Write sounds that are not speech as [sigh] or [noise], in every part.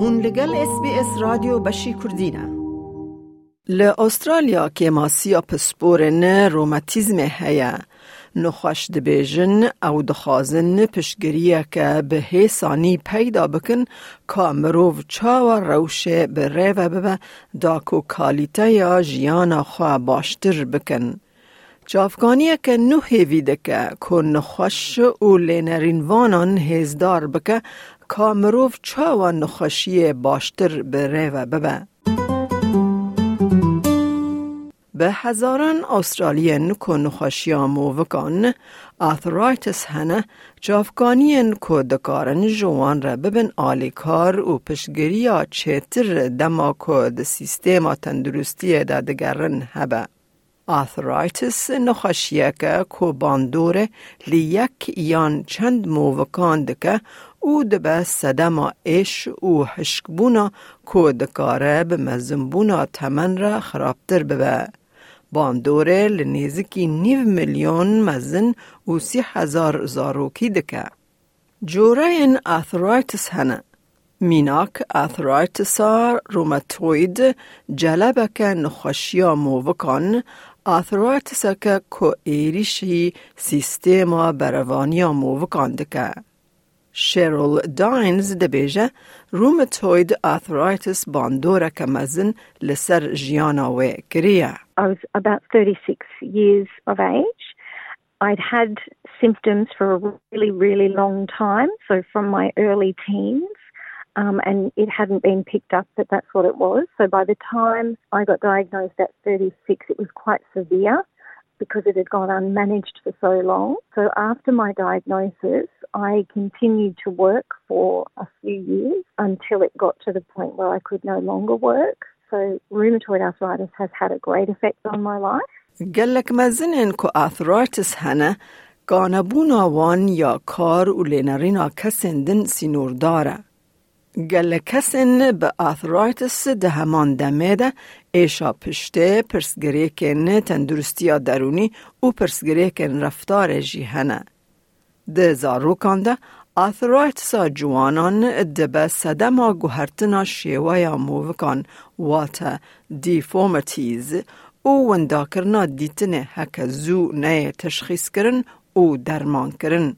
هون لگل اس بی اس رادیو بشی کردینه ل استرالیا که ماسیا پسپورن روماتیزم هیا نخوش دبیجن او دخوازن پشگریه که به حسانی پیدا بکن که مروف چاو روشه به ریوه ببه داکو کالیته یا جیانا خواه باشتر بکن. جافگانیه که نو هیویده که که نخوش او لینرین وانان هزدار بکه که مروف چاو نخوشی باشتر به ریوه ببه. به هزاران استرالین که نخوشیا مووکان آثرایتس هنه جافگانین که دکارن جوان را ببن آلیکار و پشگری چیتر دما که ده سیستم تندرستی ده دگرن هبه. آثرایتس نخوشیه که باندوره لیک یان چند مووکان دکه او دبه سدما ایش و حشکبونا که دکاره به مزنبونا تمن را خرابتر ببه. باندوره لنیزکی نیو میلیون مزن و سی هزار زاروکی دکه. جوره این آثرایتس هنه. میناک آثرایتسا روماتوید که نخوشیا مووکان آثرایتسا که که ایریشی سیستما بروانیا مووکان دکه. شیرل داینز دبیجه روماتوید آثرایتس باندوره که مزن لسر جیانا و کریه. I was about 36 years of age. I'd had symptoms for a really, really long time, so from my early teens, um, and it hadn't been picked up that that's what it was. So by the time I got diagnosed at 36, it was quite severe because it had gone unmanaged for so long. So after my diagnosis, I continued to work for a few years until it got to the point where I could no longer work. So rheumatoid arthritis has had a great effect on my life. گلک مزنن که آثرایتس هنه گانبونا وان یا کار و لینرینا کسن دن سینور داره. گل کسن به آثرایتس ده همان دمه ده ایشا پشته پرسگری کن تندرستی درونی و پرسگری کن رفتار جی هنه. ده زاروکان ده آثرایتس جوانان دبه سدما گوهرتنا شیوه مووکان واتا دیفورمتیز او ونداکرنا دیتنه هک زو نه تشخیص کرن او درمان کرن.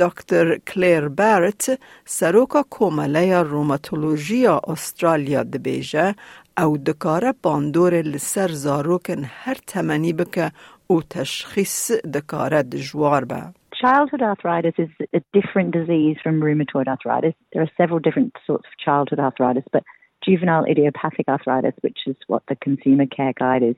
دکتر کلیر بارت سروکا کومله روماتولوژیا استرالیا دبیجه او دکاره باندور لسر زاروکن هر تمنی بکه او تشخیص دکاره دجوار به. Childhood arthritis is a different disease from rheumatoid arthritis. There are several different sorts of childhood arthritis, but juvenile idiopathic arthritis, which is what the consumer care guide is,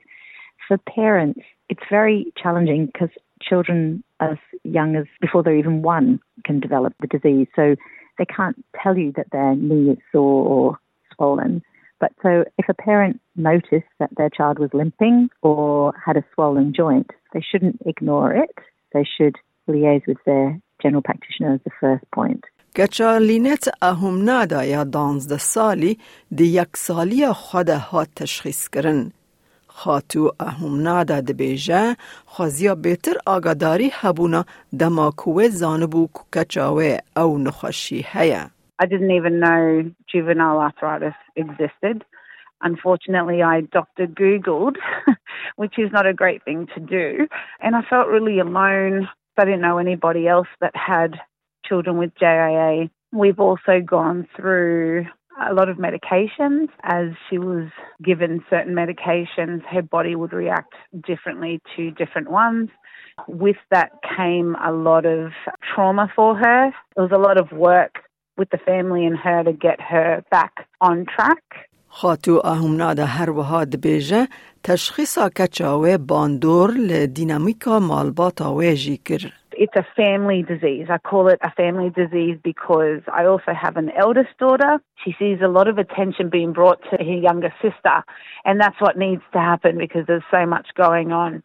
for parents, it's very challenging because children as young as before they're even one can develop the disease. So they can't tell you that their knee is sore or swollen. But so if a parent noticed that their child was limping or had a swollen joint, they shouldn't ignore it. They should liaise with their general practitioner as the first point. گچالینت اهم نادا یا دانزده سالی دی یک سالی خود ها تشخیص کرن. خاتو اهم نادا دبیجه خوزیا بهتر آگاداری هبونا دماکوه زانبو کچاوه او نخوشی هیا. I didn't even know juvenile arthritis existed. Unfortunately, I doctor Googled, [laughs] which is not a great thing to do. And I felt really alone. I didn't know anybody else that had children with JIA. We've also gone through a lot of medications. As she was given certain medications, her body would react differently to different ones. With that came a lot of trauma for her. It was a lot of work with the family and her to get her back on track. خاتو اهمنادا هر وها دبیجه تشخیصا کچاوه باندور لدینامیکا مالباتا ویجی کر. It's a family disease. I call it a family disease because I also have an eldest daughter. She sees a lot of attention being brought to her younger sister, and that's what needs to happen because there's so much going on.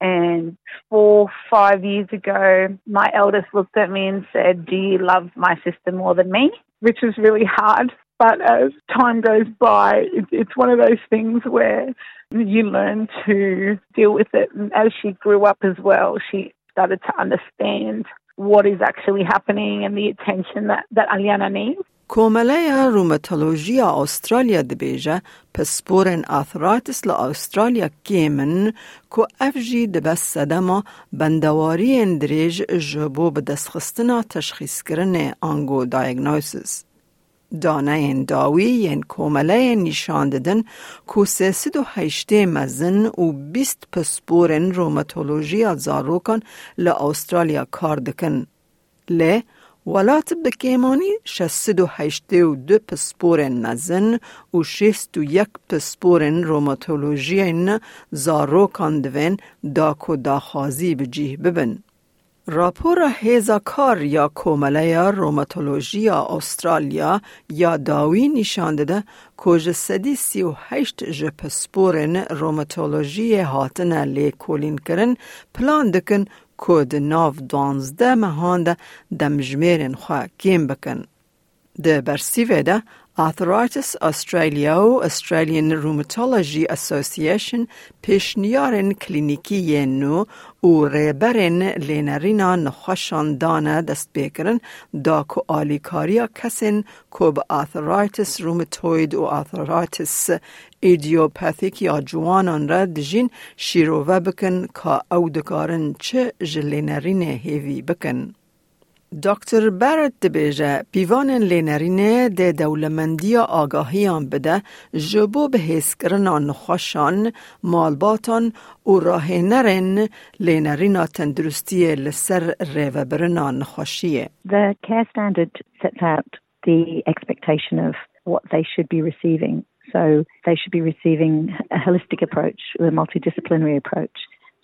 And four, five years ago, my eldest looked at me and said, Do you love my sister more than me? Which was really hard. But as time goes by, it's one of those things where you learn to deal with it. And as she grew up as well, she started to understand what is actually happening and the attention that, that Aliana needs. کومله روماتولوژیا استرالیا دبیجه پسپورن آثراتس لأسترالیا کیمن کو افجی دبس صدما بندواری اندریج جبو بدستخستنا تشخیص کرن آنگو دایگنوسیس. دانه داوی ین کومله نشان دادن کو سیسد و هشته مزن و بیست پسپورن روماتولوژیا زاروکان لأسترالیا کار دکن. لی ولات بکیمانی شست و هشته و دو پسپورن مزن و شست و یک پسپورن روماتولوژی زارو کاندوین دا کو داخازی بجیه ببن. راپور هیزاکار یا کومله روماتولوژیا استرالیا یا داوی نشان داده که سدی سی و هشت جپسپورن روماتولوژی هاتن لی کولین کرن پلان دکن کود ناف دانزده مهانده دمجمیرن خواه کیم بکن. ده برسیوه ده Arthritis Australia و Australian Rheumatology Association پیشنیارن کلینیکی نو و ریبرن لینرینا نخوشان دانه دست بکرن دا که آلیکاریا کسین که به آثرایتس روماتوید و آثرایتس ایدیوپاتیک یا جوانان را دجین شیروه بکن که او دکارن چه جلینرین هیوی بکن. دکتر برد دبیجه پیوان لینرینه ده دولمندی آگاهیان بده جبو به حس کرنا نخوشان مالباتان و راه نرن لینرینا تندرستی لسر ریو برنا نخوشیه. The care standard sets out the expectation of what they should be receiving. So they should be receiving a holistic approach, a multidisciplinary approach.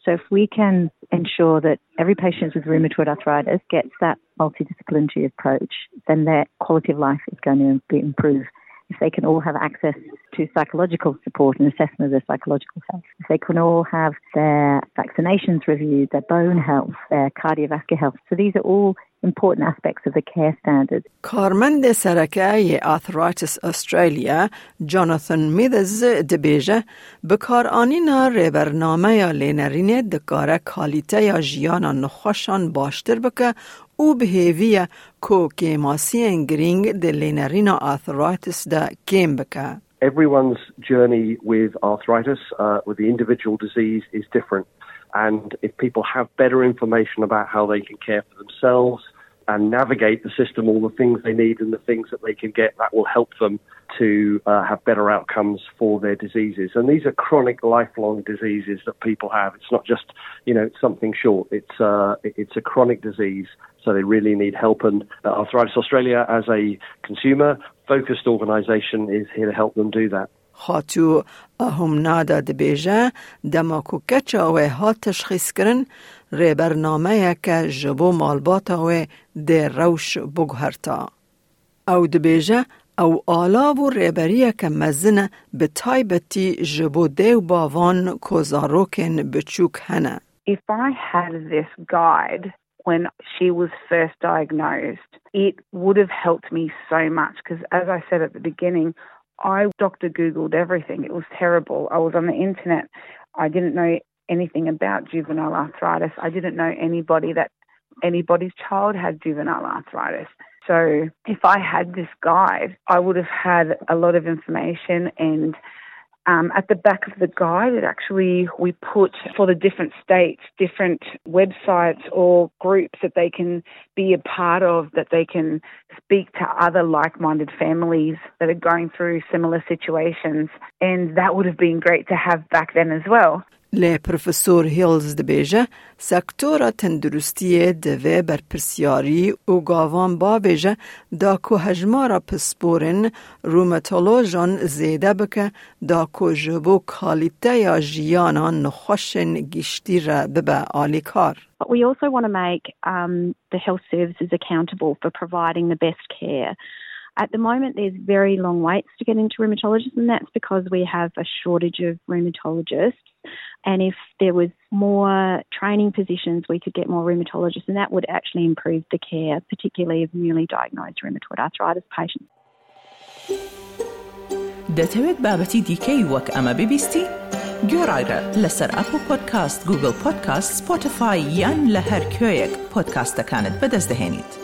So if we can ensure that every patient with rheumatoid arthritis gets that multidisciplinary approach, then their quality of life is going to be improved. If they can all have access to psychological support and assessment of their psychological health, if they can all have their vaccinations reviewed, their bone health, their cardiovascular health. So these are all important aspects of the care standard. کارمند سرکه آثرایتس استرالیا جاناتhan میدز دبیجه بکار آنینا ریبرنامه یا لینرینه دکاره کالیته یا جیانا نخوشان باشتر بکه او بهیویه کو کیماسی گرینگ ده لینرینا آثرایتس ده کیم بکه. Everyone's journey with arthritis, uh, with the individual disease, is different. And if people have better information about how they can care for themselves, and navigate the system, all the things they need and the things that they can get that will help them to uh, have better outcomes for their diseases. And these are chronic, lifelong diseases that people have. It's not just, you know, something short. It's, uh, it's a chronic disease, so they really need help. And uh, Arthritis Australia, as a consumer-focused organisation, is here to help them do that. خاتو اهم نادا دبیجه دما کو کچا و ها تشخیص کرن ری برنامه که جبو مالباتا و ده روش بگهرتا. او دبیجه او آلا و ریبریه که مزنه به تایبتی جبو دیو باوان کوزاروکن بچوک هنه. If I had this guide when she was first diagnosed, it would have helped me so much because as I said at the beginning, I doctor Googled everything. It was terrible. I was on the internet. I didn't know anything about juvenile arthritis. I didn't know anybody that anybody's child had juvenile arthritis. So if I had this guide, I would have had a lot of information and um, at the back of the guide, it actually we put for the different states different websites or groups that they can be a part of, that they can speak to other like-minded families that are going through similar situations, and that would have been great to have back then as well. لی پروفسور هیلز دبیجه سکتورا تندرستی دوه بر پرسیاری و گاوان با بیجه دا کو هجمارا پسپورن رومتولوژان زیده بکه دا کو جبو کالیته یا جیانا نخوشن گشتی را ببه آلی کار. But we also want to make um, the health services accountable for providing the best care. At the moment, there's very long waits to get into rheumatologists, and that's because we have a shortage of rheumatologists. And if there was more training positions, we could get more rheumatologists, and that would actually improve the care, particularly of newly diagnosed rheumatoid arthritis patients. دەتەوێت بابەتی دیکەی وەک ئەمە ببیستی؟ گۆڕایرە لەسەر ئەپ و پۆدکاست گوگل پۆدکاست سپۆتفاای یان لە هەر کوێیەک پۆدکاستەکانت بەدەستدەێنیت.